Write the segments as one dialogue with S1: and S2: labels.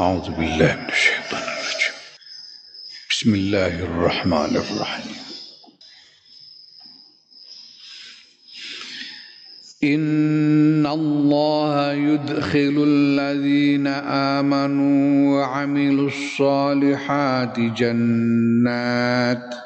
S1: أعوذ بالله من الشيطان الرجيم. بسم الله الرحمن الرحيم. إن الله يدخل الذين آمنوا وعملوا الصالحات جنات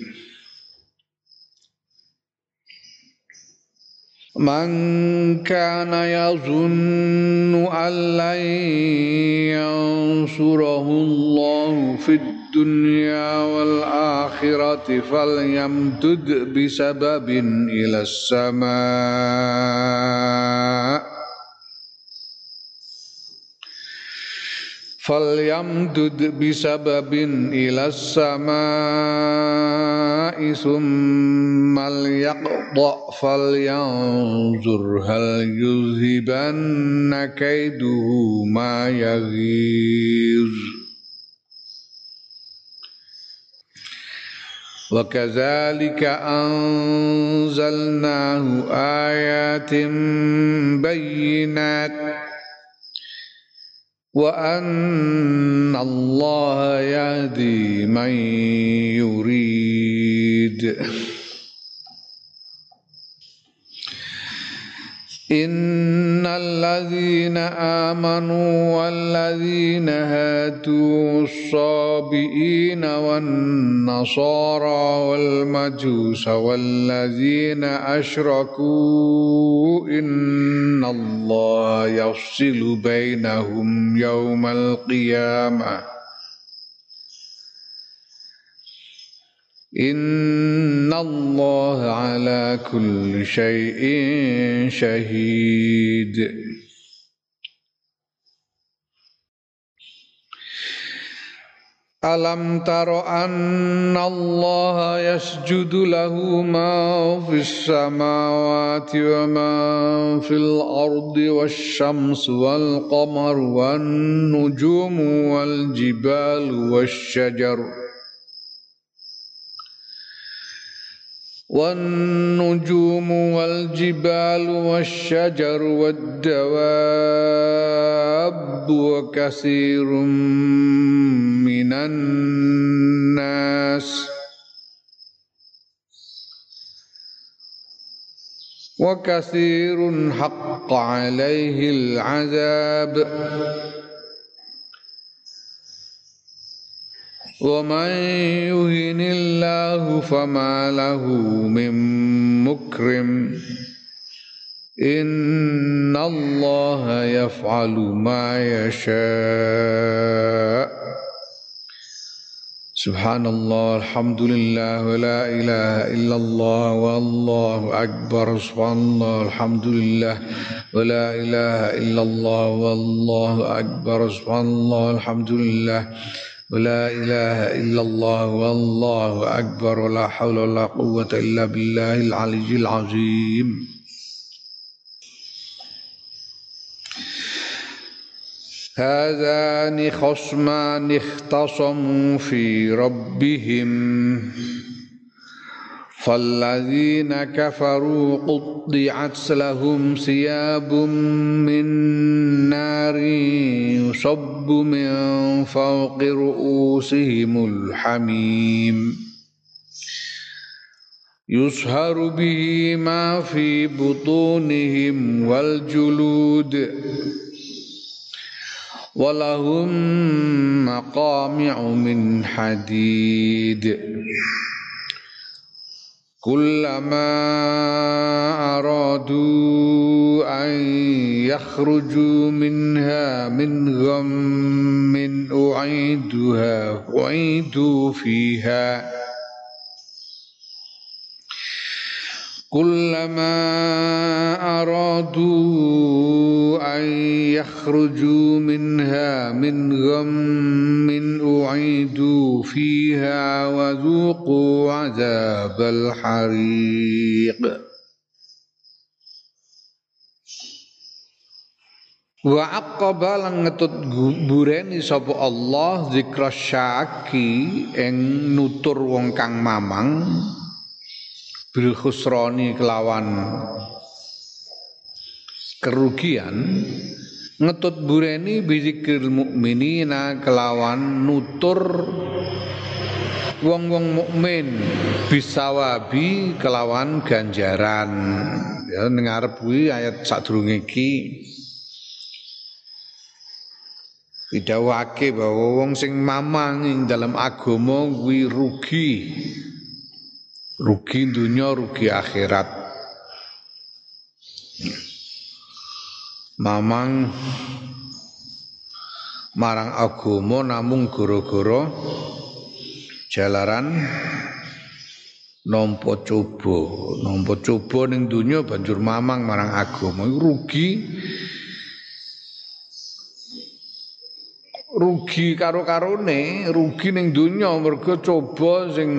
S1: من كان يظن أن لن ينصره الله في الدنيا والآخرة فليمدد بسبب إلى السماء. فليمدد بسبب إلى السماء ثم ليقطع فلينظر هل يذهبن كيده ما يغيظ وكذلك أنزلناه آيات بينات وأن الله يهدي من يريد. إن الذين آمنوا والذين هاتوا الصابئين والنصارى والمجوس والذين أشركوا إن الله يفصل بينهم يوم القيامة إن الله على كل شيء شهيد. ألم تر أن الله يسجد له ما في السماوات وما في الأرض والشمس والقمر والنجوم والجبال والشجر ۖ والنجوم والجبال والشجر والدواب وكثير من الناس. وكثير حق عليه العذاب. ومن يهن الله فما له من مكرم. إن الله يفعل ما يشاء. سبحان الله الحمد لله ولا إله إلا الله والله أكبر. سبحان الله الحمد لله ولا إله إلا الله والله أكبر. سبحان الله الحمد لله ولا إله إلا الله والله أكبر ولا حول ولا قوة إلا بالله العلي العظيم. هذان خصمان اختصموا في ربهم. فالذين كفروا قطعت لهم ثياب من نار يصب من فوق رؤوسهم الحميم. يصهر به ما في بطونهم والجلود ولهم مقامع من حديد. كلما أرادوا أن يخرجوا منها من غم أعيدها أعيدوا فيها. كلما أرادوا أن يخرجوا منها من غم أعيدوا فيها وذوقوا عذاب الحريق Wa aqaba lan ngetut bureni sapa Allah zikra syaki ing nutur wong kang mamang bil kelawan kerugian ngetut bureni bizikir mukminina kelawan nutur wong-wong mukmin bisawabi kelawan ganjaran. Ya kuwi ayat sadurunge iki. Didhawuhake bahwa wong sing mamang ing dalam agama kuwi rugi rugi dunia rugi akhirat. Mamang marang agama namung gara-gara jalaran nampa coba. Nampa coba ning dunia banjur mamang marang agama rugi. Rugi karo-karone, rugi ning donya mergo coba sing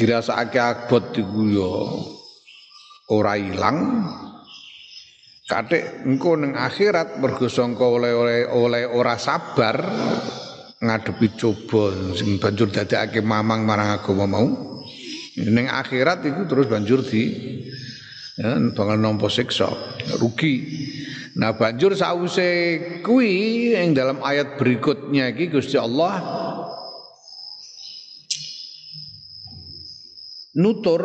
S1: dirasakake abot iku ya ora ilang. Katik engko ning akhirat mergo sangka oleh-oleh oleh ora sabar ngadepi coba sing banjur dadekake mamang marang agama mau. Ning akhirat iku terus banjur di ya, bakal nampa siksa, rugi. Nah banjur sause kui yang dalam ayat berikutnya iki Gusti Allah nutur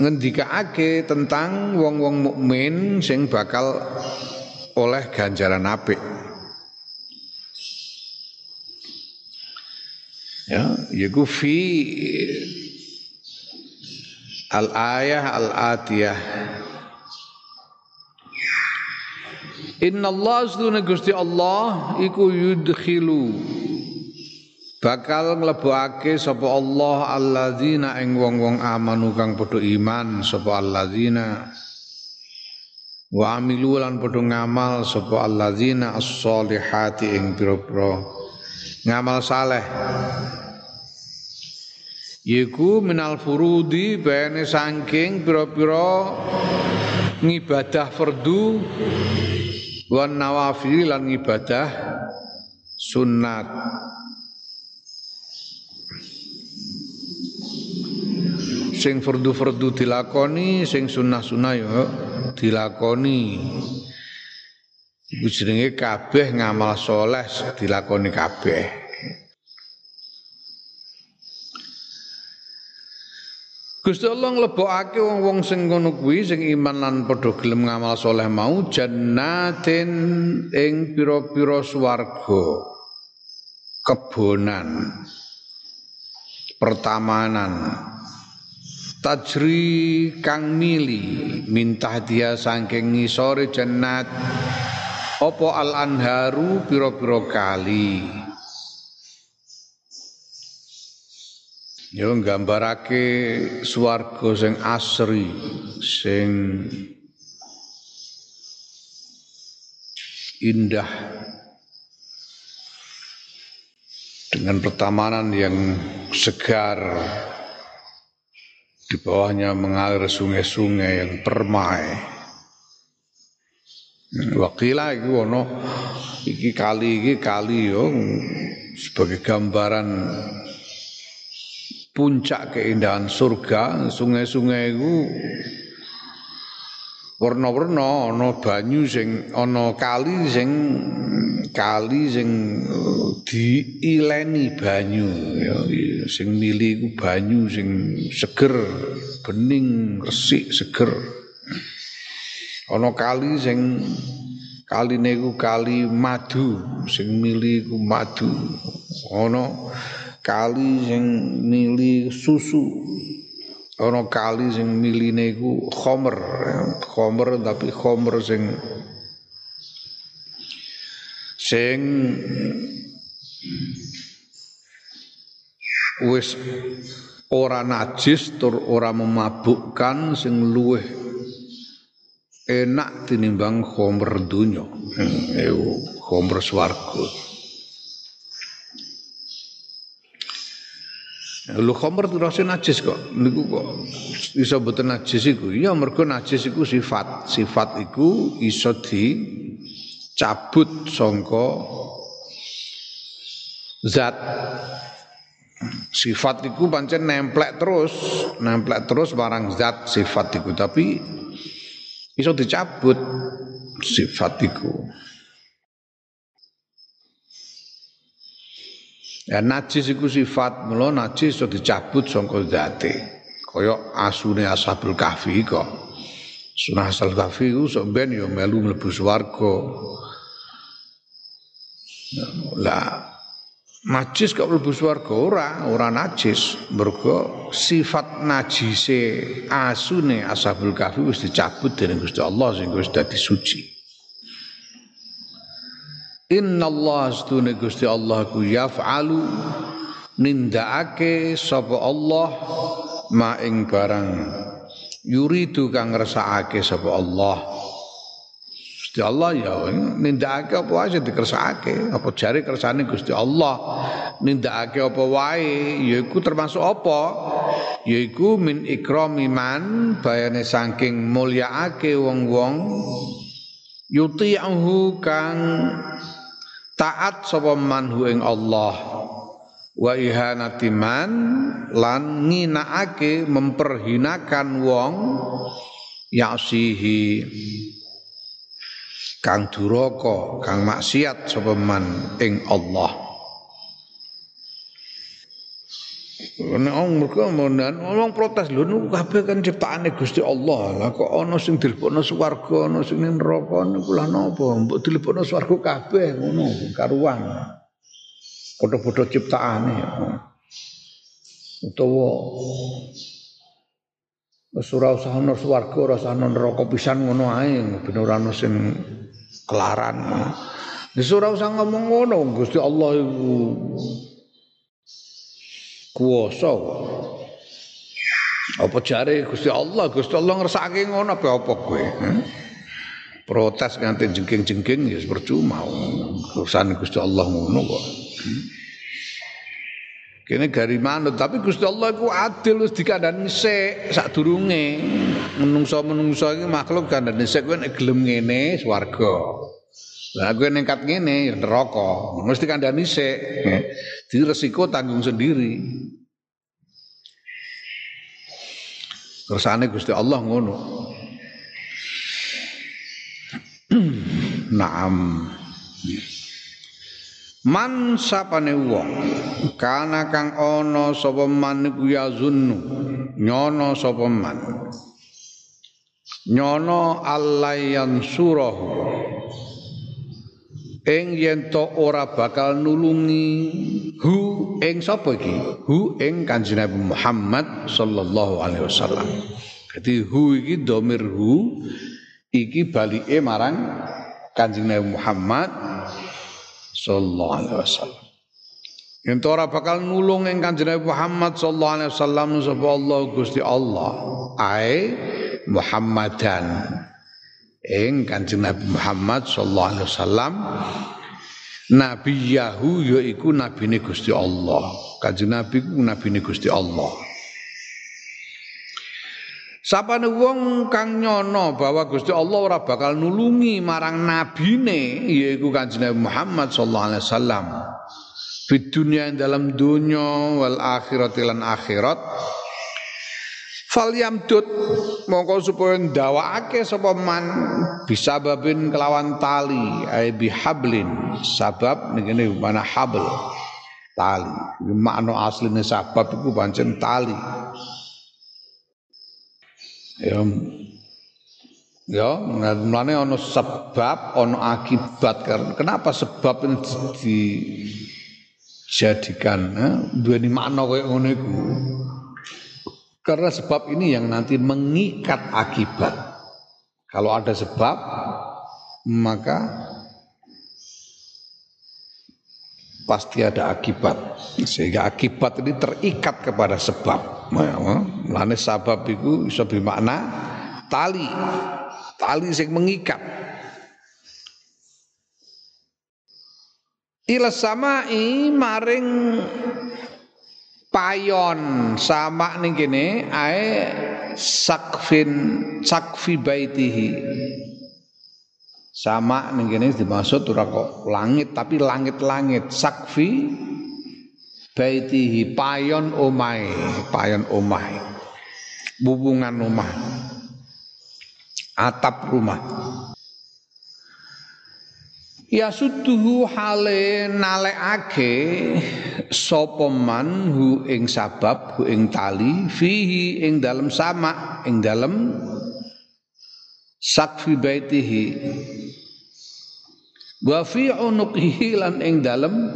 S1: ngendikaake tentang wong-wong mukmin sing bakal oleh ganjaran apik. Ya, yaiku fi al-ayah al-atiyah Inna Allah sedune Gusti Allah iku yudkhilu bakal nglebokake sapa Allah alladzina ing wong-wong amanu kang padha iman sapa alladzina wa amilu lan padha ngamal sapa alladzina as-solihati ing pira-pira ngamal saleh. Yiku minal furudi bene saking pira-pira ngibadah fardu wan nawafil lan ibadah sunat sing fardu-fardu dilakoni sing sunah-sunah yo dilakoni. Iku jenenge kabeh ngamal soleh dilakoni kabeh. Gusti Allah nglebokake wong-wong sing ngono kuwi sing iman lan padha gelem ngamal soleh mau jannatin ing pira-pira swarga. Kebonan pertamanan tajri kang mili mintah dia saking ngisore jannat apa al anharu pira-pira kali? Ya nggambarake swarga sing asri sing indah. Dengan pertamanan yang segar di bawahnya mengalir sungai-sungai yang permai. Wakila iki ono iki kali iki kali yo sebagai gambaran puncak keindahan surga sungai-sungai itu warna-warna ana banyu sing ana kali sing kali sing uh, diileni banyu ya. Sing mili iku banyu sing seger bening resik seger. Ana kali sing kaline iku kali madu sing mili iku madu. Ana kali sing mili susu ana kali sing miline iku khomer khomer tapi khomer sing sing wis ora najis tur ora memabukkan sing luweh enak tinimbang khomer dunya eh, khomer swarga Lu khomer itu rasanya najis kok. Niku kok iso boten najis iku. Ya mergo najis iku sifat. Sifat iku iso dicabut sangka zat sifat itu pancen nemplek terus, nemplek terus barang zat sifat itu tapi iso dicabut sifat itu. Ya najis iku sifat, mula najis iso dicabut saka zate. Kaya asune ashabul kahfi kok. Sunah asal kahfi ku sok ben yo melu mlebu swarga. Lah najis kok mlebu swarga ora, ora najis. Mergo sifat najise asune ashabul kahfi wis dicabut dening Gusti Allah sing wis dadi suci. Inna Allah astune Gusti Allah ku yaf'alu nindakake sapa Allah ma ing barang. Yuridu kang ngersakake sapa Allah. Gusti Allah ya nindakake apa wae dikersakake? Apa jare kersane Gusti Allah? Nindakake apa wae? Yaiku termasuk apa? Yaiku min ikrami man bayane saking mulyaake wong-wong yuti'uhu kang taat sapa man ing Allah. Wa ihanati man lan nginaake memperhinakan wong yasihi. Kang duraka kang maksiat sapa man ing Allah Wong mergo monan wong protes lho niku kabeh kan ciptaane Gusti Allah. Lah kok ana sing dilebokno swarga, ana sing ning neraka niku lah napa? Mbok dilebokno swarga kabeh ngono karuan. Padha-padha ciptaane. Utawa wis ora usah ana swarga, ora usah ana neraka pisan ngono ae, ben ora ana sing kelaran. Wis ora usah ngomong ngono, Gusti Allah iku kuwasa. Apa jare Gusti Allah, Gusti Allah ngersake ngono apa apa kowe? Hmm? Protes nganti jengking-jengking ya percuma. Urusan Gusti Allah ngono kok. Hmm? Kene gari manut tapi Gusti Allah iku adil wis dikandani sik sadurunge. Menungso-menungso iki makhluk kandhane sik kowe nek gelem ngene swarga. Lah kowe nengkat ngene ya neraka. Mesti kandhani sik. Jadi resiko tanggung sendiri. Kersane Gusti Allah ngono. Naam. Man sapane wong kana kang ana sapa man iku yazunnu nyono sapa man nyono allayan surahu ing yen to ora bakal nulungi hu ing sapa iki? Hu ing kanjeng Nabi Muhammad sallallahu alaihi wasallam. Dadi hu iki domir hu iki balike marang kanjeng Nabi Muhammad sallallahu alaihi wasallam. Yen to ora bakal nulung ing kanjeng Nabi Muhammad sallallahu alaihi wasallam sapa Allah Gusti Allah ae Muhammadan ing Kanjeng Nabi Muhammad sallallahu alaihi wasallam Nabi Yahu yaiku nabine Gusti Allah. Kanjeng Nabi ku nabine Gusti Allah. Sapane wong kang nyono bahwa Gusti Allah ora bakal nulungi marang nabine yaiku Kanjeng Nabi Muhammad sallallahu alaihi wasallam. Di dunia dalam dunia wal akhirat lan akhirat Fal yamdud mongko supaya ndawakake sapa man bisababin kelawan tali ai bihablin sabab ngene mana habl tali. Makna asline sabab iku pancen tali. Ya. Ya mulane ana sebab ana akibat. Kenapa sebab ini dijadikan eh? duweni makna koyo ngono iku karena sebab ini yang nanti mengikat akibat. Kalau ada sebab, maka pasti ada akibat. Sehingga akibat ini terikat kepada sebab. Mulane sabab iku iso bermakna tali. Tali sing mengikat. Ila samai maring payon sama ning kene ae sakfin sakfi baitihi. Sama ning kene dimaksud ora kok langit tapi langit-langit. Sakfi baitihi payon omahe payon omahe. Bubungan omah. Atap rumah Ya suduhu hale nalekake sapa man hu ing sabab hu ing tali fihi ing dalem sama ing dalem sakfi baitihi. Wa fi unuqihi lan ing dalem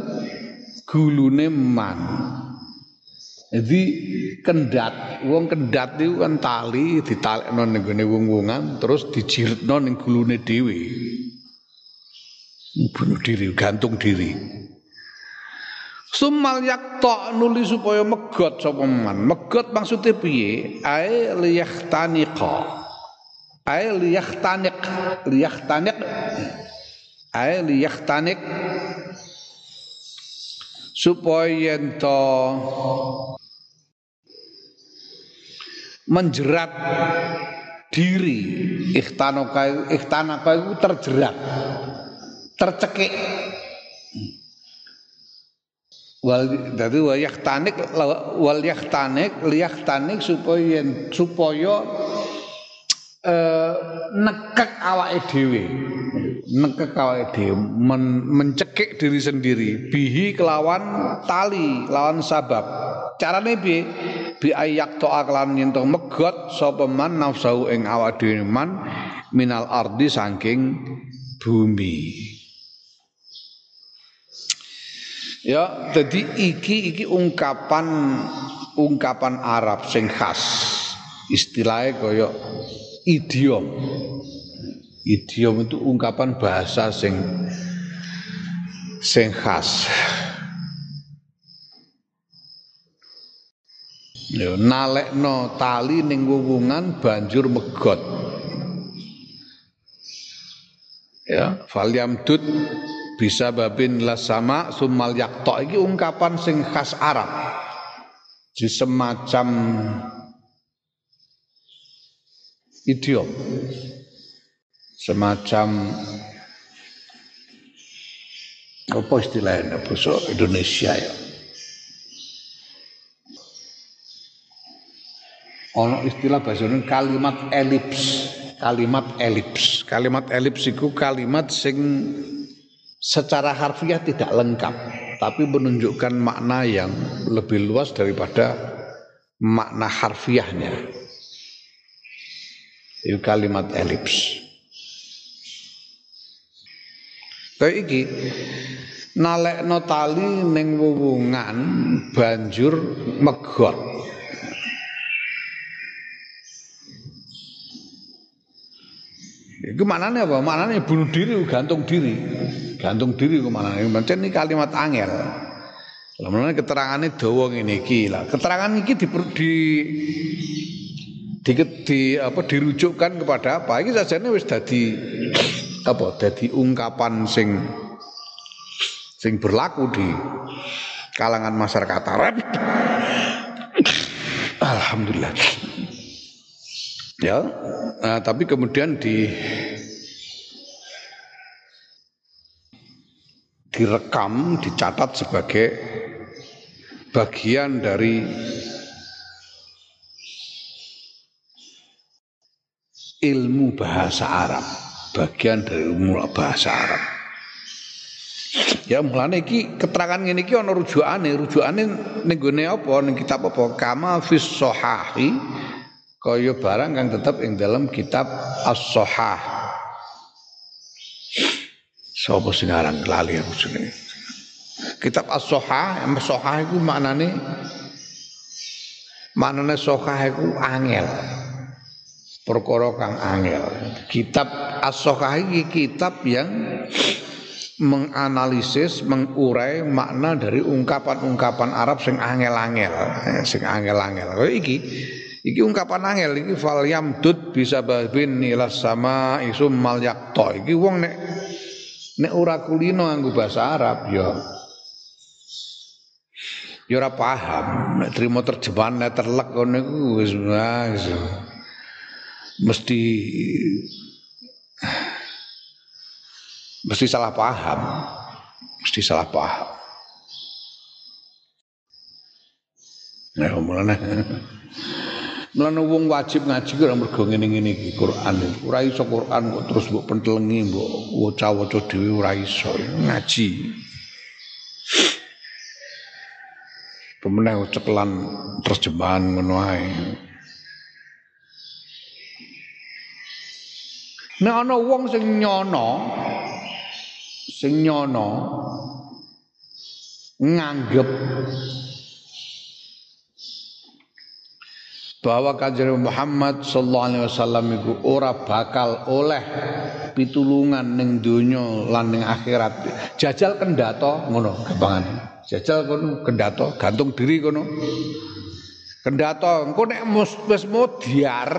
S1: gulune man. Jadi kendat, wong kendat itu kan tali ditalekno ning gone wong-wongan terus dijiretno ning gulune dhewe bunuh diri, gantung diri. Sumal yakta nuli supaya megot sapa man. Megot maksudnya piye? Ai liyahtaniqa. Ai liyahtaniq, liyahtaniq. Ai liyahtanik supaya ento menjerat diri ikhtanaka ikhtanaka itu terjerat tercekik. Wal dadi wa yahtanik wal yahtanik liyahtanik supaya supaya eh, nekek awake dhewe. Nekek awake dhewe. Men, mencekik diri sendiri. Bihi kelawan tali lawan sabab. Carane piye? Bi ayak to aklan yen megot sapa man nafsu ing awake dhewe man minal ardi saking bumi Ya, jadi iki iki ungkapan ungkapan Arab sing khas. Istilahnya kaya idiom. Idiom itu ungkapan bahasa sing sing khas. Ya, nalekno tali ning banjur megot. Ya, falyamdud bisa babin sama sumal yakto iki ungkapan sing khas Arab. Di semacam idiom. Semacam apa istilahnya? Bahasa Indonesia ya. Ono istilah bahasa Indonesia kalimat elips. Kalimat elips. Kalimat elips itu kalimat sing secara harfiah tidak lengkap tapi menunjukkan makna yang lebih luas daripada makna harfiahnya. Itu kalimat elips. Kayak iki nalekno tali ning wuwungan banjur megot Iku maknanya apa? Maknanya bunuh diri, gantung diri. Gantung diri ku maknanya. Macam ini kalimat angel. Lalu keterangannya dawa ini iki lah. Keterangan ini di, di di, di apa dirujukkan kepada apa? Ini saja ini wis dadi apa? Dadi ungkapan sing sing berlaku di kalangan masyarakat Arab. Alhamdulillah. Ya, nah, tapi kemudian di direkam, dicatat sebagai bagian dari ilmu bahasa Arab, bagian dari ilmu bahasa Arab. Ya mulane iki keterangan ngene iki ana rujukane, rujukane ning gone apa ning kitab apa? Kama fis sahahi kaya barang kang tetep ing dalam kitab As-Sahah. Sapa sing lali aku jenenge. Kitab As-Sahah, As-Sahah iku maknane maknane Sahah iku angel. Perkara kang angel. Kitab As-Sahah iki kitab yang menganalisis, mengurai makna dari ungkapan-ungkapan Arab sing angel-angel, eh, sing angel-angel. Kaya iki iki ungkapan angel iki fal yamdud bisa babin nilas sama isum mal yakto. Iki wong nek nek ora kulino nganggo bahasa Arab ya ya ora paham. Nek trimo terjemahan nek terlek ngono iku wis mesti mesti salah paham mesti salah paham Nah, mulane mulane wong wajib ngaji ora mergo ngene-ngene iki Quran. Ora iso Quran kok terus mbok pentelengi mbok waca-waca dhewe ora iso ngaji. Pemenang cekelan terjemahan ngono ae. Nek ana wong sing nyono sing nyono nganggep bahwa kanjeng Muhammad sallallahu alaihi wasallam iku ora bakal oleh pitulungan ning donya lan ning akhirat. Jajal kendato ngono gampangane. Jajal kono kendato gantung diri kono. Kendato engko nek wis modiar.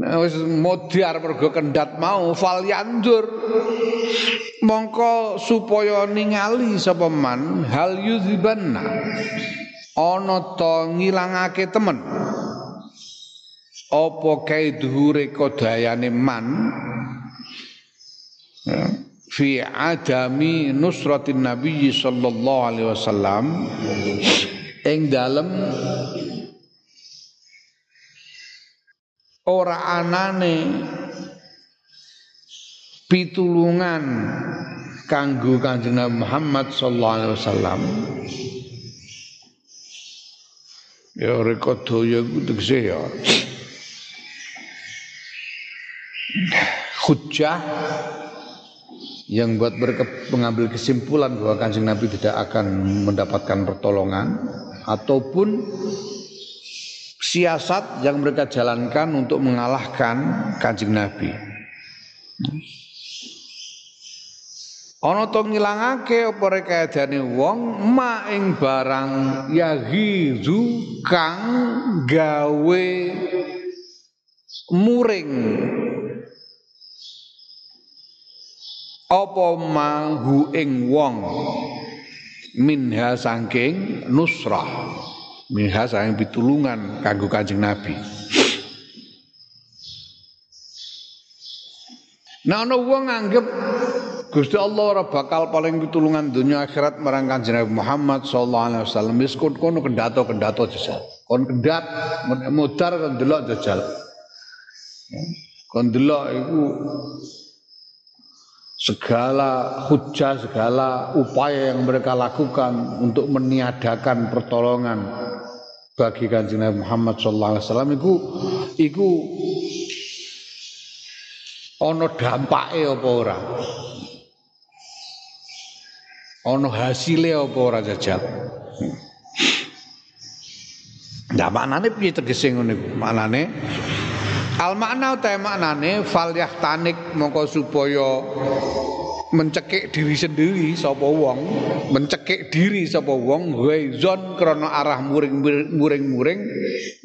S1: Nah, wis modiar mergo kendat mau fal yandur mongko supaya ningali sapa man hal yuzibanna ana to ngilangake temen. Apa kae dhuure kodayane man? Ya, fi adami nusratin nabi sallallahu alaihi wasallam. Ing dalem ora anane pitulungan kanggo Kanjeng Muhammad sallallahu alaihi wasallam ya rekodaya tegese ya hujah yang buat mereka mengambil kesimpulan bahwa kanjeng Nabi tidak akan mendapatkan pertolongan ataupun siasat yang mereka jalankan untuk mengalahkan kanjeng Nabi. Ana to ngilangake apa rekayadane wong ma ing barang yahizu kang gawe muring. Apa mahu ing wong? Minha saking nusrah. Minha saking pitulungan kanggo Kanjeng Nabi Nah ana wong nganggep Gusti Allah ora bakal paling pitulungan dunia akhirat marang Kanjeng Muhammad sallallahu alaihi wasallam wis kono kendato-kendato jajal. Kon kendat mudar kon delok jajal. Kon delok iku segala hujah, segala upaya yang mereka lakukan untuk meniadakan pertolongan bagi Kanjeng Muhammad sallallahu alaihi wasallam iku iku ana dampake apa ora? ana hasile apa ora jajal Nah maknane piye tegese ngene? Maknane al makna utawa maknane fal yahtanik mongko supaya mencekik diri sendiri sapa wong, mencekik diri sapa wong waizon krana arah muring-muring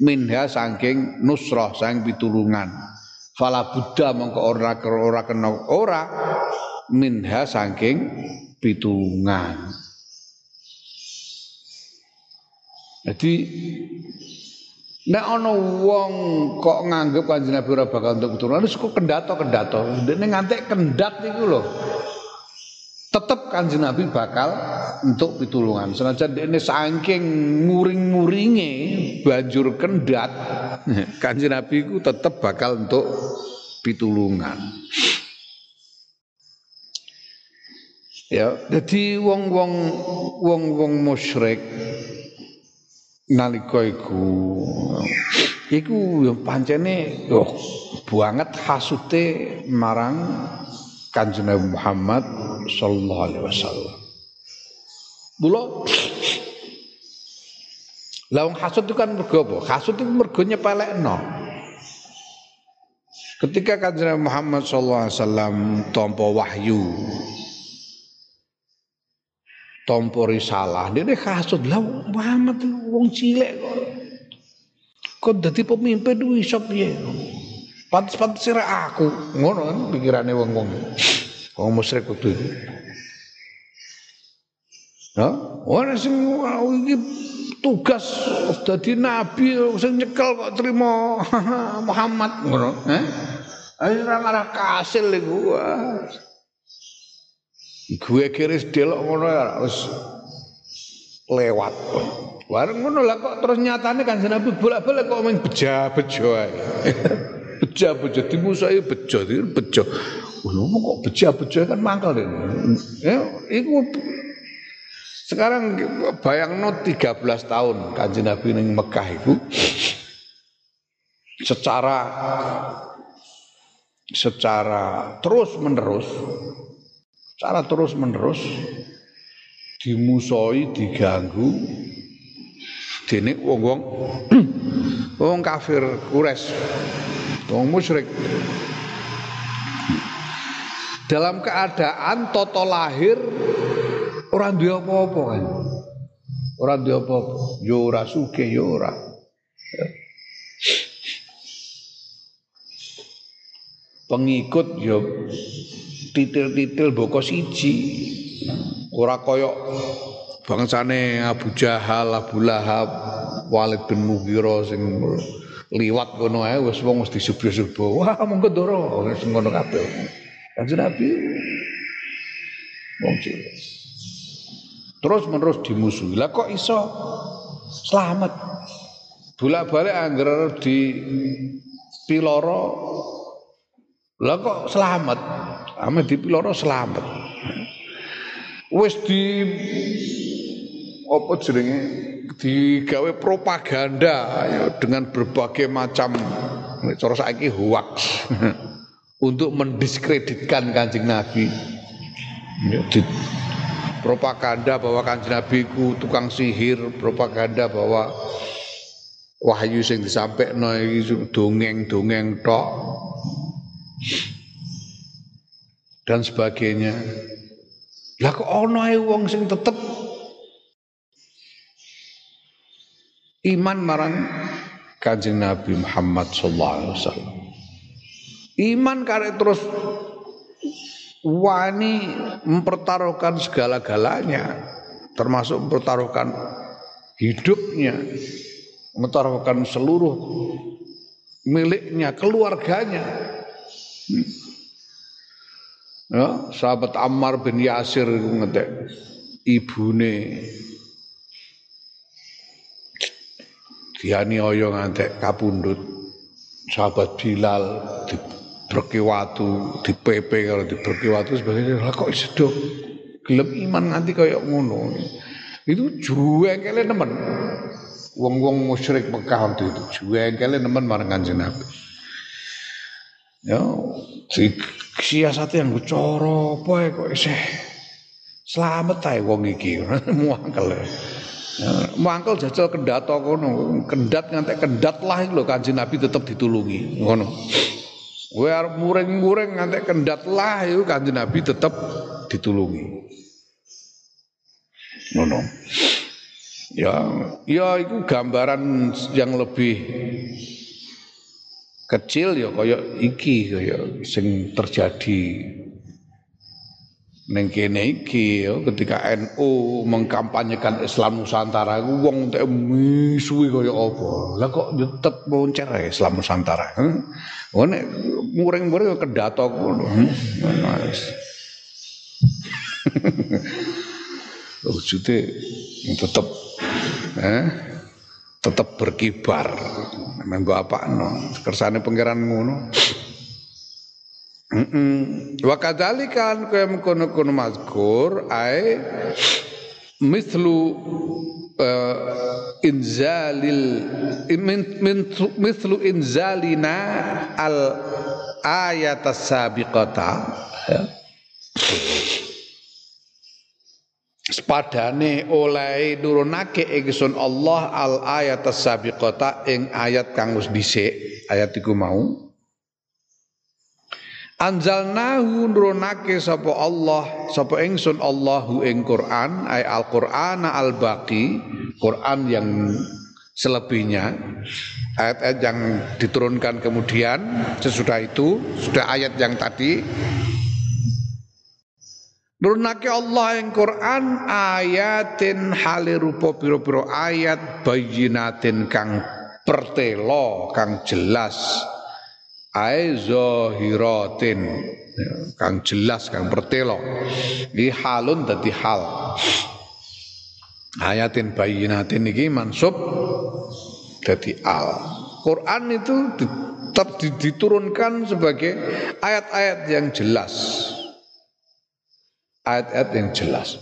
S1: minha saking nusrah sang pitulungan. Fala buddha mongko ora ora kena ora minha saking pitulungan. Jadi nek ana wong kok nganggep Kanjeng Nabi ora bakal untuk pitulungan, wis kok kendato-kendato. Dene ngantek kendat iku lho. Tetep Kanjeng Nabi bakal untuk pitulungan. Senajan dene saking muring-muringe banjur kendat, Kanjeng Nabi iku tetep bakal untuk pitulungan. Ya, jadi wong-wong wong-wong musyrik nalika iku iku pancene oh, banget hasute marang Kanjeng Muhammad sallallahu alaihi wasallam. Mula Lah wong hasud itu kan mergo apa? Hasud itu mergo nyepelekno. Ketika kanjeng Muhammad sallallahu alaihi wasallam tampa wahyu tampa risalah dene kasut lah Muhammad wong cilik kok kok dadi pemimpin iso piye pantes-pantes aku ngono kan pikirane wong-wong wong musyrik waktu itu Ya, ora sing iki tugas dadi nabi sing nyekel kok terima Muhammad ngono, eh? Ayo ora marah kasil iku. Gue kiris delok ngono ya wis lewat. Wareng ngono lah kok terus nyatane kan Nabi bolak-balik kok main beja-bejo ae. beja-bejo dimusuhi bejo, bejo. Ngono kok beja-bejo kan mangkel ini. Ya, iku sekarang bayang no 13 tahun kanji Nabi ini Mekah itu secara secara terus menerus secara terus menerus dimusoi diganggu dene wong-wong wong kafir kures wong musyrik dalam keadaan toto lahir Ora duwe apa-apa kan. Ora duwe apa-apa. Yo ora. Pengikut yo titil-titil boko siji. Ora koyok bangsane Abu Jahal, Abu Lahab, Walid bin Mughirah sing liwat kono ae wis wong mesti subuh-subuh. Wah, monggo ndoro wis ngono kabeh. Kanjeng Nabi. Wong terus menerus dimusuhi. Lah kok iso? Selamat. Bolak balik angger di piloro. Lah kok selamat? Ame di piloro selamat. Wis di apa jenenge digawe propaganda ya, dengan berbagai macam cara saiki hoax untuk mendiskreditkan Kanjeng Nabi ya, di, propaganda bahwa kanjeng Nabi ku tukang sihir, propaganda bahwa wahyu sing disampaikan iki dongeng-dongeng tok dan sebagainya. Lah kok ana wong sing tetep iman marang Kanjeng Nabi Muhammad sallallahu alaihi wasallam. Iman karek terus wani mempertaruhkan segala-galanya termasuk mempertaruhkan hidupnya mempertaruhkan seluruh miliknya keluarganya ya sahabat Ammar bin Yasir ngetek ibune dianiaya ngantek kapundut sahabat Bilal dibreki watu, dipepe kalau dibreki watu sebagainya. Lah kok iso gelem iman nganti kaya ngono. Itu juwengkele nemen. Wong-wong musyrik Mekah waktu itu juwengkele nemen marang Kanjeng Nabi. Ya, si siasat yang cara apa kok isih selamat ae wong iki. Muangkel. Mangkel jajal kendat kono, kendat ngantek kendat lah iku lho Kanjeng Nabi tetep ditulungi ngono. Kowe arep muring-muring ngantek kendat lah itu Kanjeng Nabi tetap ditulungi. Ngono. Ya, ya itu gambaran yang lebih kecil ya kaya iki kaya sing terjadi Neng kene iki ya, ketika NU mengkampanyekan Islam Nusantara iku wong entek misuwi kaya apa. Lah kok nyetet moncer Islam Nusantara. Heeh. Oh nek muring-muring kedatok ngono. Wis. Wujude tetep eh tetep berkibar. Menggo apakno kersane pangeran ngono. Wa kadzalika kaya mengkono-kono mazkur ai mislu uh, inzalil mislu inzalina al ayat sabiqata ya. Sepadane oleh nurunake ingsun Allah al ayat sabiqata ing ayat kang wis dhisik ayat iku mau Anzalnahu nurunake sapa Allah sapa ingsun Allahu ing Quran ay Al-Qur'an al-baqi Quran yang selebihnya ayat-ayat yang diturunkan kemudian sesudah itu sudah ayat yang tadi. Nurunake Allah ing Quran ayatin halirupa pira-pira ayat bayinatin kang pertelo kang jelas ae zahiratin ya, kang jelas kang pertelo iki halun dadi hal. Ayatin bayinatin iki mansub dadi al. Quran itu tetap diturunkan sebagai ayat-ayat yang jelas. Ayat-ayat yang jelas.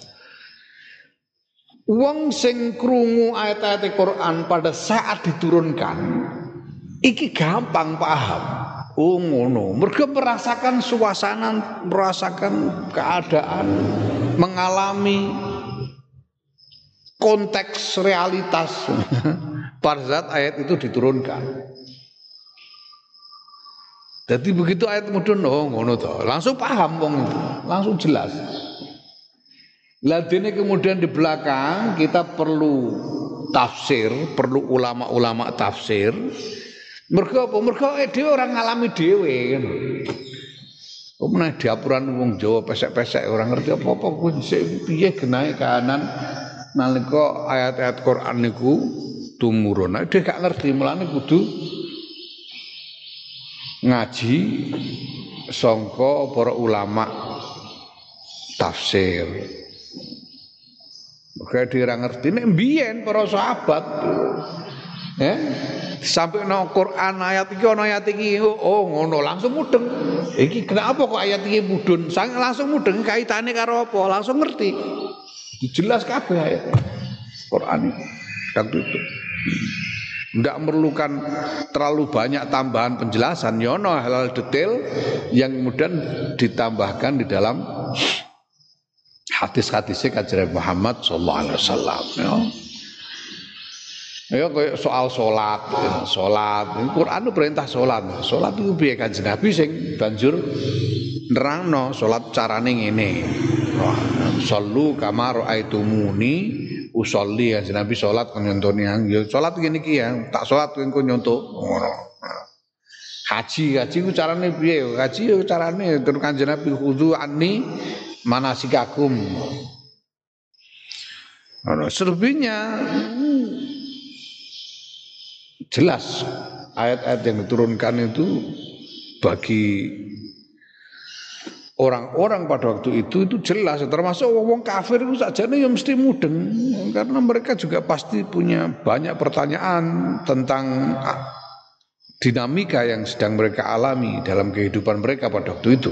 S1: Wong sing krungu ayat-ayat Quran pada saat diturunkan iki gampang paham Oh mereka merasakan suasana, merasakan keadaan, mengalami konteks realitas. Pada saat ayat itu diturunkan. Jadi begitu ayat mudun, oh ngono toh, langsung paham wong itu, langsung jelas. Ladene kemudian di belakang kita perlu tafsir, perlu ulama-ulama tafsir Mergo apa? Mergo dhewe ora ngalami dhewe kan. Kok diapuran wong Jawa pesek-pesek ora ngerti apa-apa kuwi piye genahe kahanan nalika ayat-ayat Quran niku tumurun. Nek gak ngerti mulane kudu ngaji sangka para ulama tafsir. Mereka dia ngerti nek mbiyen para sahabat ya? Sampai no Quran ayat iki ono ayat iki. Oh, ngono langsung mudeng. Iki kenapa kok ayat iki mudun? Sang langsung mudeng kaitannya karo apa? Langsung ngerti. Jelas kabeh ayat Quran itu waktu itu tidak memerlukan terlalu banyak tambahan penjelasan. Yono ya hal-hal detail yang kemudian ditambahkan di dalam hadis-hadisnya kajian Muhammad Sallallahu Alaihi Wasallam ya. Ya kayak soal sholat, ya, sholat. Quran perintah sholat. Sholat itu biaya kan Nabi sing banjur nerangno sholat carane ngene. Sallu kama raaitumuni usolli ya Nabi kon nyontoni ya sholat gini ki ya tak sholat kowe nyontok ngono. Haji haji ku carane piye? Haji yo carane terus kanjeng Nabi khudu anni manasikakum. Ono selebihnya jelas ayat-ayat yang diturunkan itu bagi orang-orang pada waktu itu itu jelas. Termasuk wong kafir itu saja nih yang mesti mudeng karena mereka juga pasti punya banyak pertanyaan tentang dinamika yang sedang mereka alami dalam kehidupan mereka pada waktu itu.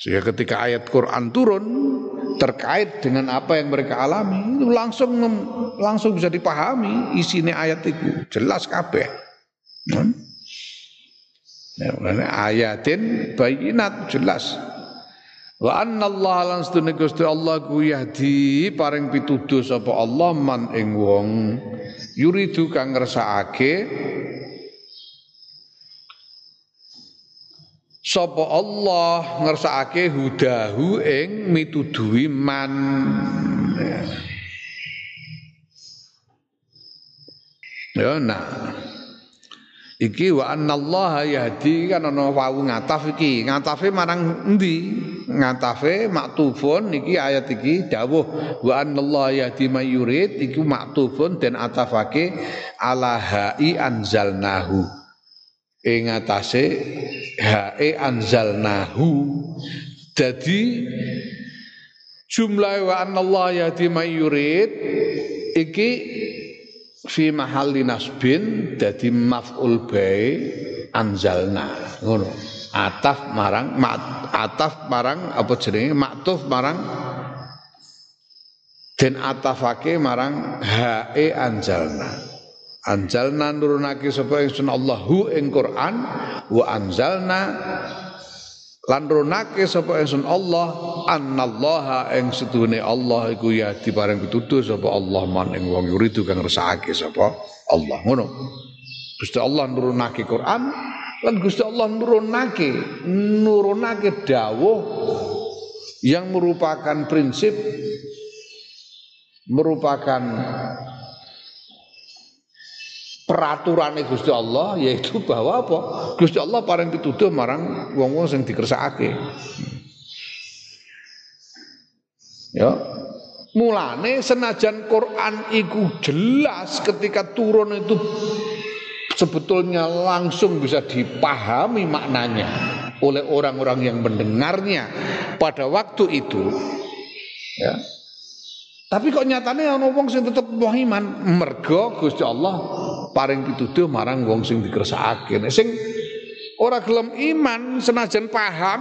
S1: Sehingga ketika ayat Quran turun terkait dengan apa yang mereka alami itu langsung langsung bisa dipahami isinya ayat itu jelas kabeh. Hmm? Ya, ayatin bayinat jelas. Wa anna Allah lan sedune Gusti Allah ku yahdi paring pituduh Allah man ing wong yuridu kang ngersakake sapa Allah ngersakake hudahu ing mituduhi man. Ya nah. Iki wa annallaha yahdi kan ana wawu ngataf iki. Ngatafe marang endi? Ngatafe maktufun iki ayat iki dawuh. Wa annallaha yahdi mayurid iku maktufun dan atafake ala hai anzalnahu ing atase hae anzalnahu. Jadi jumlah wa anallah yahdi yurid iki fi mahalli nasbin dadi maf'ul bai anzalna. Ngono. Ataf marang mat, ataf marang apa jenenge? Maktuf marang den atafake marang hae anzalna Anjalna nurunake sapa ingsun Allahu ing Quran. Wa anzalna lan nurunake sapa ingsun Allah? Annallaha ing sedune Allah iku ya dipareng pituduh sapa Allah man ing wong yuridu kang resake sapa Allah. Ngono. Gusti Allah nurunake Quran Lan Gusti Allah nurunake, nurunake dawuh yang merupakan prinsip merupakan peraturan Gusti Allah yaitu bahwa apa? Gusti Allah paling pituduh marang wong-wong sing dikersakake. Ya. Mulane senajan Quran iku jelas ketika turun itu sebetulnya langsung bisa dipahami maknanya oleh orang-orang yang mendengarnya pada waktu itu. Ya. Tapi kok nyatanya ana wong sing tetep iman mergo Gusti Allah paring pituduh marang wong sing dikersakake. Sing ora gelem iman senajan paham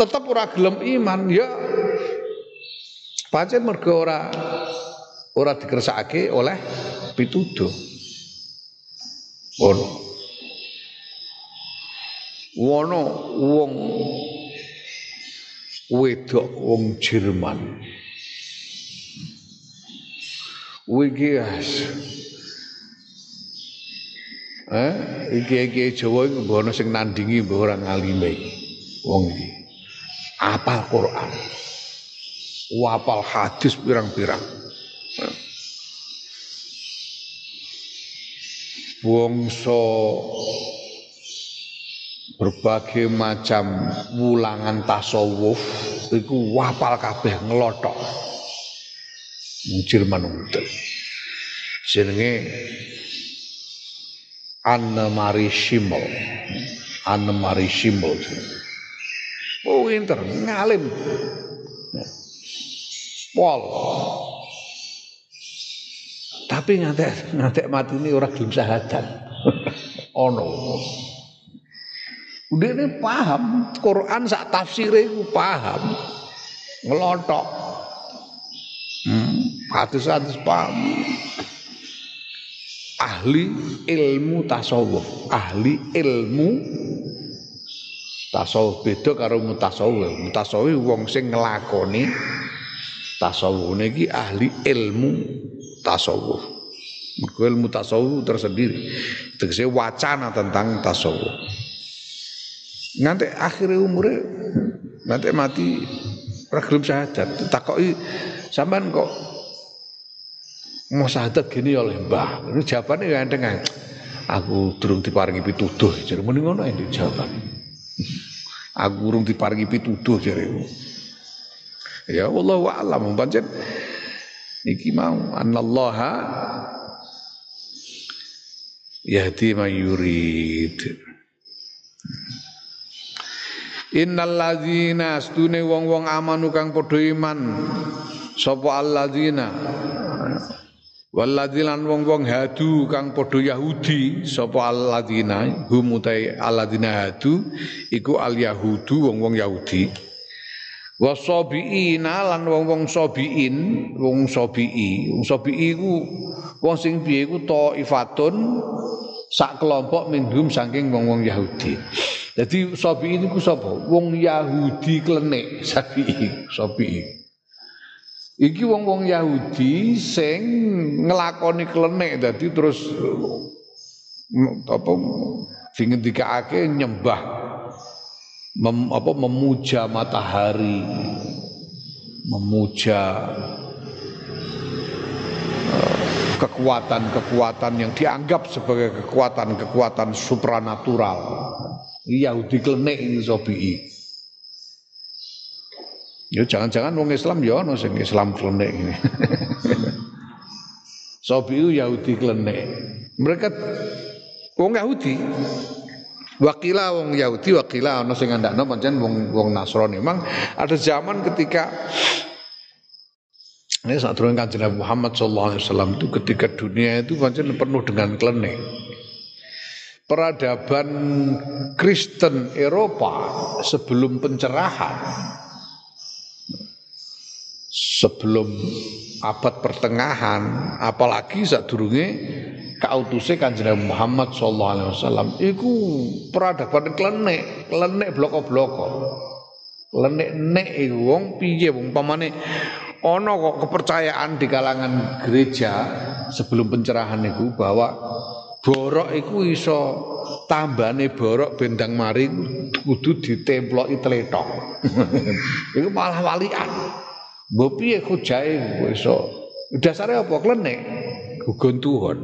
S1: tetep ora gelem iman ya pancen mergo ora ora dikersakake oleh pituduh. Ono. Wono wong wedok wong Jerman. Wigi Eh, iki-iki Jawa iku mbok sing nandingi mbok ora ngalime wong iki. Apal Quran. Wapal hadis pirang-pirang. Bangsa berbagai macam wulangan tasawuf iku wapal kabeh ngelotok. Jerman udah. Jenenge Anne Marie Schimmel. Anne Marie Schimmel. Oh, inter ngalim. Pol. Tapi ngantek ngantek mati ini orang belum syahadat. ono. Udah ini paham Quran sak tafsirnya itu paham. Ngelotok. Hmm, hadis-hadis paham ahli ilmu tasawuf, ahli ilmu tasawuf beda karo mutasawuf. Mutasawuf wong sing nglakoni tasawuf niki ahli ilmu tasawuf. Mergo ilmu tasawuf tersendiri. Tegese wacana tentang tasawuf. Nanti akhir umure nanti mati ora gelem syahadat. Takoki sampean kok mau syahadat gini oleh mbah. Ini jawabannya ya enteng Aku durung diparingi pituduh. Jadi mending ngono ini jawaban. Aku durung diparingi pituduh jadi. Ya Allah wa alam pancen iki mau anallaha yahdi man yurid. Innal ladzina astune wong-wong amanu kang padha iman sapa alladzina Waladilan wong-wong hadu kang padha Yahudi sapa alladzina hum utai hadu iku al yahudu wong-wong Yahudi. Wasabiina lan wong-wong sabiin, wong sabii. Wong sabii iku wong sing piye iku taifatun sak kelompok minhum saking wong-wong Yahudi. Jadi sabiin iku sapa? Wong Yahudi klenik sabii, sabii. Iki wong-wong Yahudi sing ngelakoni klenik dadi terus apa dingendikake nyembah mem, apa memuja matahari memuja eh, kekuatan-kekuatan yang dianggap sebagai kekuatan-kekuatan supranatural. Yahudi klenik ini sobii. Ya jangan-jangan wong Islam ya ono sing Islam klenek ini. Sobi itu Yahudi klenek. Mereka wong Yahudi. Wakila wong Yahudi, wakila ono sing andakno pancen wong wong Nasrani. Memang ada zaman ketika ini saat turun kanjeng Nabi Muhammad SAW itu ketika dunia itu pancen penuh dengan klenek. Peradaban Kristen Eropa sebelum pencerahan sebelum abad pertengahan apalagi saat durunge kautuse kanjeng Muhammad sallallahu alaihi wasallam iku peradaban klenek klenek bloko-bloko klenek nek iku wong piye wong pamane ana kok kepercayaan di kalangan gereja sebelum pencerahan itu bahwa borok itu iso tambane borok bendang mari kudu ditemploki tletong. Iku malah walian. Mbok piye jae iso. Dasare apa klenek? Gugon tuhon.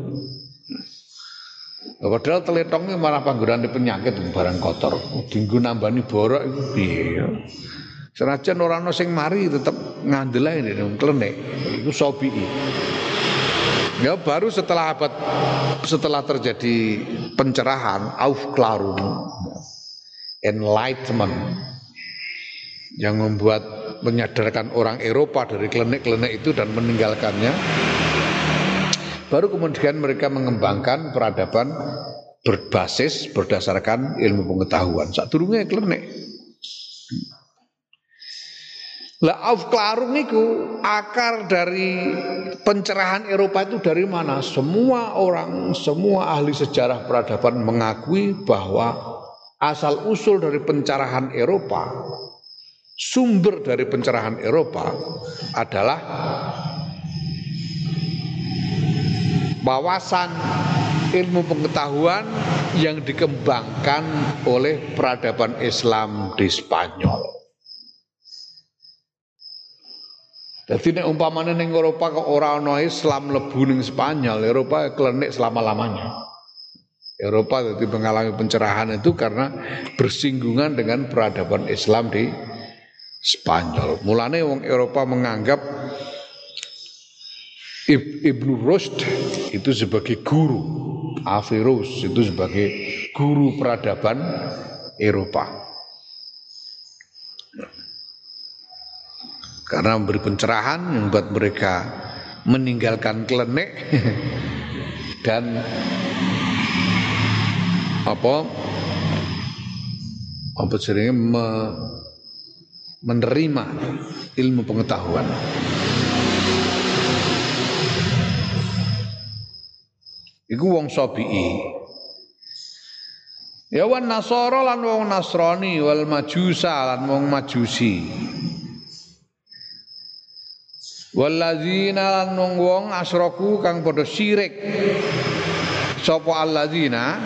S1: Padahal teletongnya malah pangguran penyakit barang kotor. Dinggo nambani borok iku piye. Senajan orang sing mari tetep ngandel ae klenek. Iku sobi. Ya baru setelah abad setelah terjadi pencerahan, Aufklärung, enlightenment yang membuat menyadarkan orang Eropa dari klenik-klenik itu dan meninggalkannya. Baru kemudian mereka mengembangkan peradaban berbasis berdasarkan ilmu pengetahuan. Saat turunnya klenik. Lah Aufklärung itu akar dari pencerahan Eropa itu dari mana? Semua orang, semua ahli sejarah peradaban mengakui bahwa asal usul dari pencerahan Eropa, sumber dari pencerahan Eropa adalah wawasan ilmu pengetahuan yang dikembangkan oleh peradaban Islam di Spanyol. Jadi nek umpamane ning Eropa kok ora ana Islam lebu ning Spanyol, Eropa klenik selama-lamanya. Eropa jadi mengalami pencerahan itu karena bersinggungan dengan peradaban Islam di Spanyol. Mulane wong Eropa menganggap Ibnu Rushd itu sebagai guru, Averroes itu sebagai guru peradaban Eropa. karena memberi pencerahan membuat mereka meninggalkan klenek dan apa apa seringnya menerima ilmu pengetahuan. Iku wong Sabi'i. Ya wan Nasara lan wong Nasrani wal Majusa lan wong Majusi. Walladzina lan wong asroku kang padha syirik. Sapa alladzina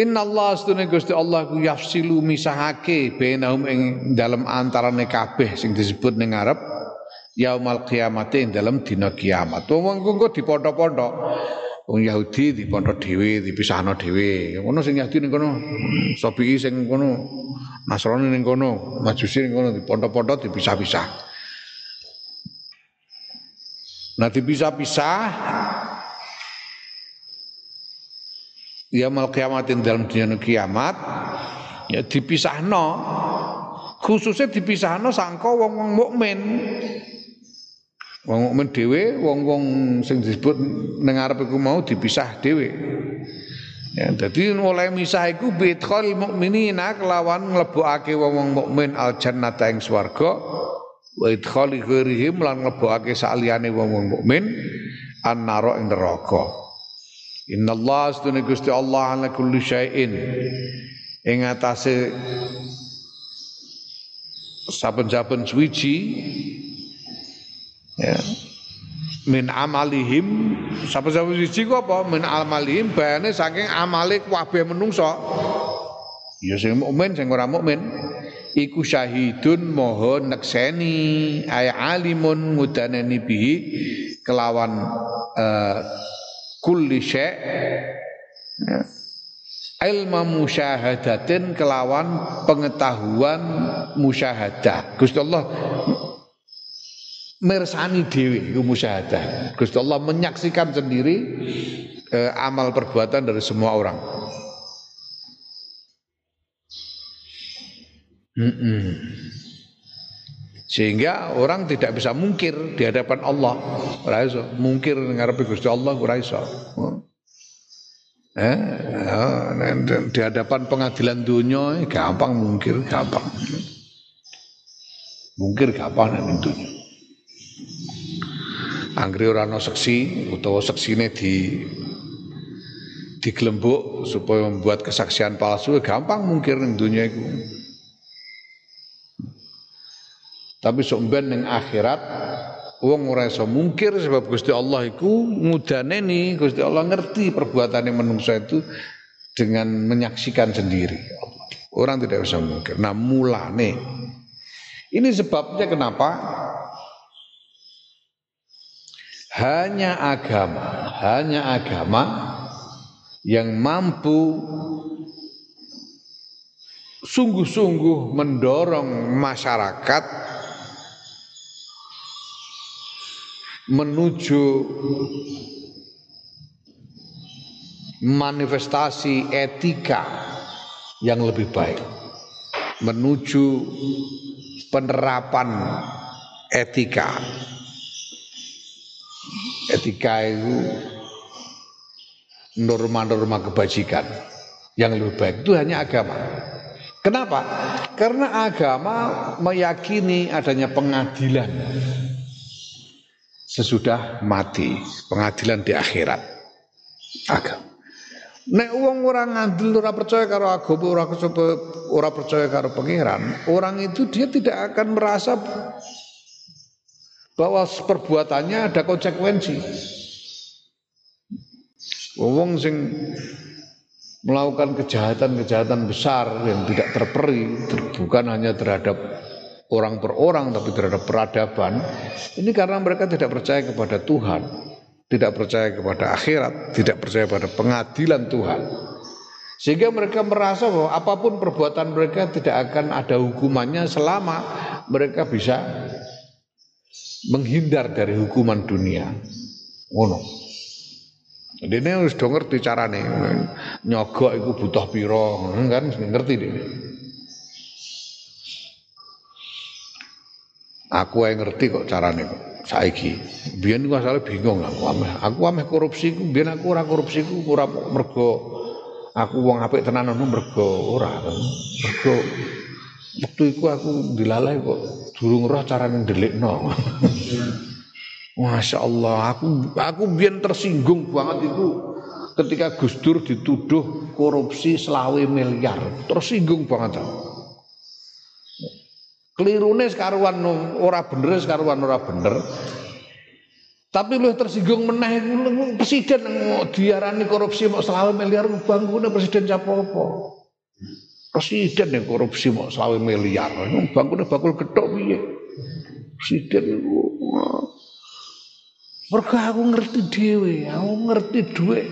S1: Inna Allah astune Gusti Allah ku yafsilu misahake bainahum ing dalam antarane kabeh sing disebut ning ngarep yaumal kiamat ing dalam dina kiamat. Wong engko dipondo-pondo. Wong Yahudi dipondo dhewe, dipisahno dhewe. Ngono sing Yahudi ning kono, Sabi'i sing kono, Nasrani ning kono, Majusi ning kono dipondo-pondo dipisah-pisah. Nah dipisah-pisah ya mal kiamatin dalam dunia kiamat ya dipisahno. Khususnya dipisahno sangka wong-wong mukmin. Wong mukmin dhewe wong-wong sing disebut ning arep mau dipisah dhewe. Ya dadi mulai misah iku bidkhal mukminina kelawan nglebokake wong-wong mukmin al jannata ing swarga wa idkhali ghairihim lan nglebokake saliyane wong-wong mukmin annara ing neraka innallaha astune Gusti Allah ala kulli syai'in. Ing atase saben-saben suci ya min amalihim. Saben-saben suci ku apa? Min amalihim bayane saking amale kabeh menungso. Ya sing mukmin sing ora mukmin. Iku syahidun moho nekseni. Ay alimun ngudaneni bihi kelawan uh, kulli syai' ya. ilmu musyahadatin kelawan pengetahuan musyahadah. Gusti Allah mersani dewi itu musyahadah. Gusti Allah menyaksikan sendiri uh, amal perbuatan dari semua orang Sehingga orang tidak bisa mungkir di hadapan Allah. Ora iso mungkir ngarepe Gusti Allah ora iso. Eh, ya, di hadapan pengadilan dunia gampang mungkir, gampang. Mungkir gampang ning dunia. Anggere ora ana seksi utawa seksine di digelembuk supaya membuat kesaksian palsu gampang mungkir ning dunia itu. Tapi sok ning akhirat Wong ora iso mungkir sebab Gusti Allah iku ngudaneni, Gusti Allah ngerti perbuatane manusia itu dengan menyaksikan sendiri. Orang tidak bisa mungkir. Nah, mulane ini sebabnya kenapa hanya agama, hanya agama yang mampu sungguh-sungguh mendorong masyarakat menuju manifestasi etika yang lebih baik. Menuju penerapan etika. Etika itu norma-norma kebajikan. Yang lebih baik itu hanya agama. Kenapa? karena agama meyakini adanya pengadilan sesudah mati, pengadilan di akhirat. Agama. Nek wong ora ngandel ora percaya karo agama ora ora percaya karo pangeran, orang itu dia tidak akan merasa bahwa perbuatannya ada konsekuensi. Wong sing melakukan kejahatan-kejahatan besar yang tidak terperi bukan hanya terhadap orang per orang tapi terhadap peradaban ini karena mereka tidak percaya kepada Tuhan tidak percaya kepada akhirat tidak percaya pada pengadilan Tuhan. Sehingga mereka merasa bahwa apa pun perbuatan mereka tidak akan ada hukumannya selama mereka bisa menghindar dari hukuman dunia. Ngono. Jadi ini harus ngerti carane. Nyogok itu butuh piro kan? Ngerti deh Aku yang ngerti kok carane kok. Saiki. Biyen iku asale bingung aku ameh. Aku ameh korupsi ku biyen aku ora korupsi ku ora mergo aku wong apik tenan ngono mergo ora. Mergo waktu iku aku dilalai kok durung roh carane ndelikno. Masya Allah, aku aku biyen tersinggung banget itu ketika Gus Dur dituduh korupsi selawe miliar. Tersinggung banget aku. Kelirune sekaruan ora bener sekaruan ora bener. Tapi lu tersinggung meneh presiden diarani korupsi mau selawe miliar bangkune presiden siapa apa? Presiden yang korupsi mau selawe miliar. Bangkune bakul getok piye? Presiden Mergo aku ngerti dhewe, aku ngerti duit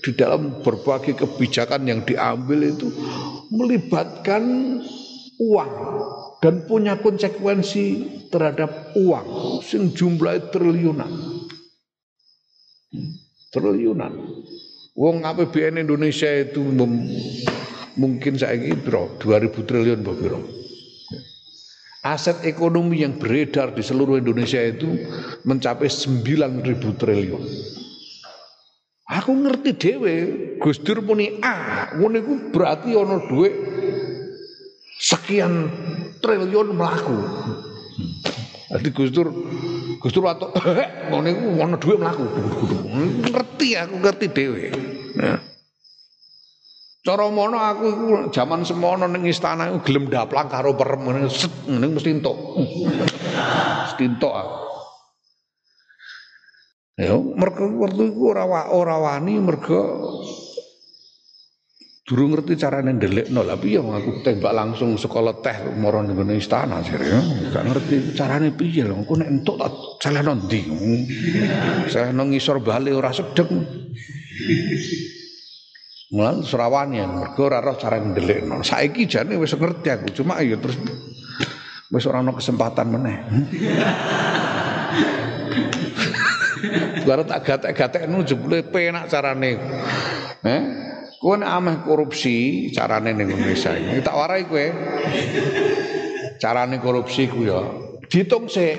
S1: di dalam berbagai kebijakan yang diambil itu melibatkan uang dan punya konsekuensi terhadap uang sing jumlah triliunan. Triliunan. Wong APBN Indonesia itu mungkin saya bro 2000 triliun bro. Aset ekonomi yang beredar di seluruh Indonesia itu mencapai 9000 triliun. Aku ngerti dewe, Gus Dur muni A, ngono berarti ono duit sekian triliun melaku. Jadi Gus Dur Gus Dur atau ngono iku ono dhuwit mlaku. Ngerti aku ngerti dhewe. Ya. Mono aku iku jaman semono ning istana iku gelem daplang karo perem ngene ngene mesti entuk. Mesti entuk aku. Ya mergo waktu iku ora wani mergo Durung ngerti carane ndelikno lah piye aku tembak langsung sekolah teh moro ning istana sih ya. Gak ngerti carane piye lho. Engko nek entuk tak celehno ndi. Celehno ngisor bali ora sedek. Mulan Surawani mergo ora roh carane ndelikno. Saiki jane wis ngerti aku, cuma ya terus wis ora ono kesempatan meneh. Baru tak gatek-gatekno jebule penak carane. Eh? Kowe ameh korupsi carane ning Indonesia ini. Tak warai kowe. Carane korupsi ku ya ditung sik.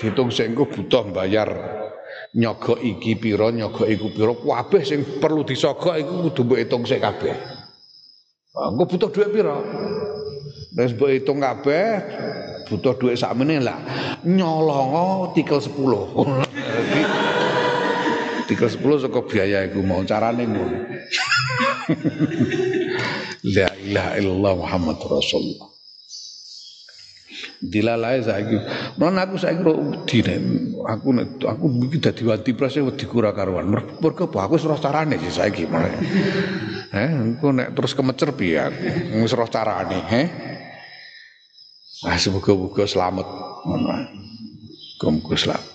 S1: Ditung sik engko butuh bayar nyogok iki pira, nyogok iku pira. Kabeh sing perlu disogok iku kudu mbok hitung sik kabeh. Engko butuh duit pira? Wis mbok hitung kabeh butuh duit sakmene lah. Nyolongo tikel 10. tikel 10 saka biaya iku mau carane ngono. La ilaha illallah Muhammad Rasulullah. Dilalae saiki. Non aku saiki ro wedi aku aku iki dadi wati prase wedi kura karuan. Mergo aku wis roh carane sih saiki mulai. Eh, engko nek terus kemecer piye aku. Wis roh carane, he. Ah semoga-moga selamat. Ngono. Selamat.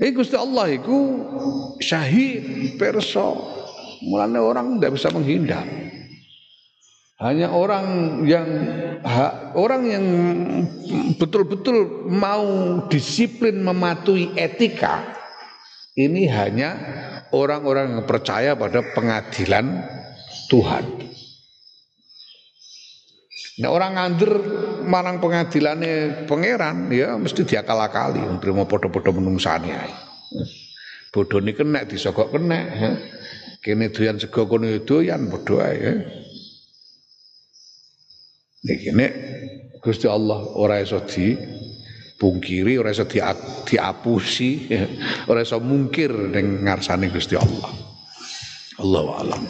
S1: Eh Gusti Allah iku syahid perso. Mulane orang tidak bisa menghindar. Hanya orang yang orang yang betul-betul mau disiplin mematuhi etika ini hanya orang-orang yang percaya pada pengadilan Tuhan. Nah orang ngandur marang pengadilannya pangeran ya mesti diakal-akali mau podo-podo menungsani Bodoh ini kena disogok kena ya. Kene doyan sego kono doyan padha ya. Niki nek Gusti Allah ora iso di pungkiri, ora iso diapusi, ora iso mungkir ning ngarsane Gusti Allah. Allahu a'lam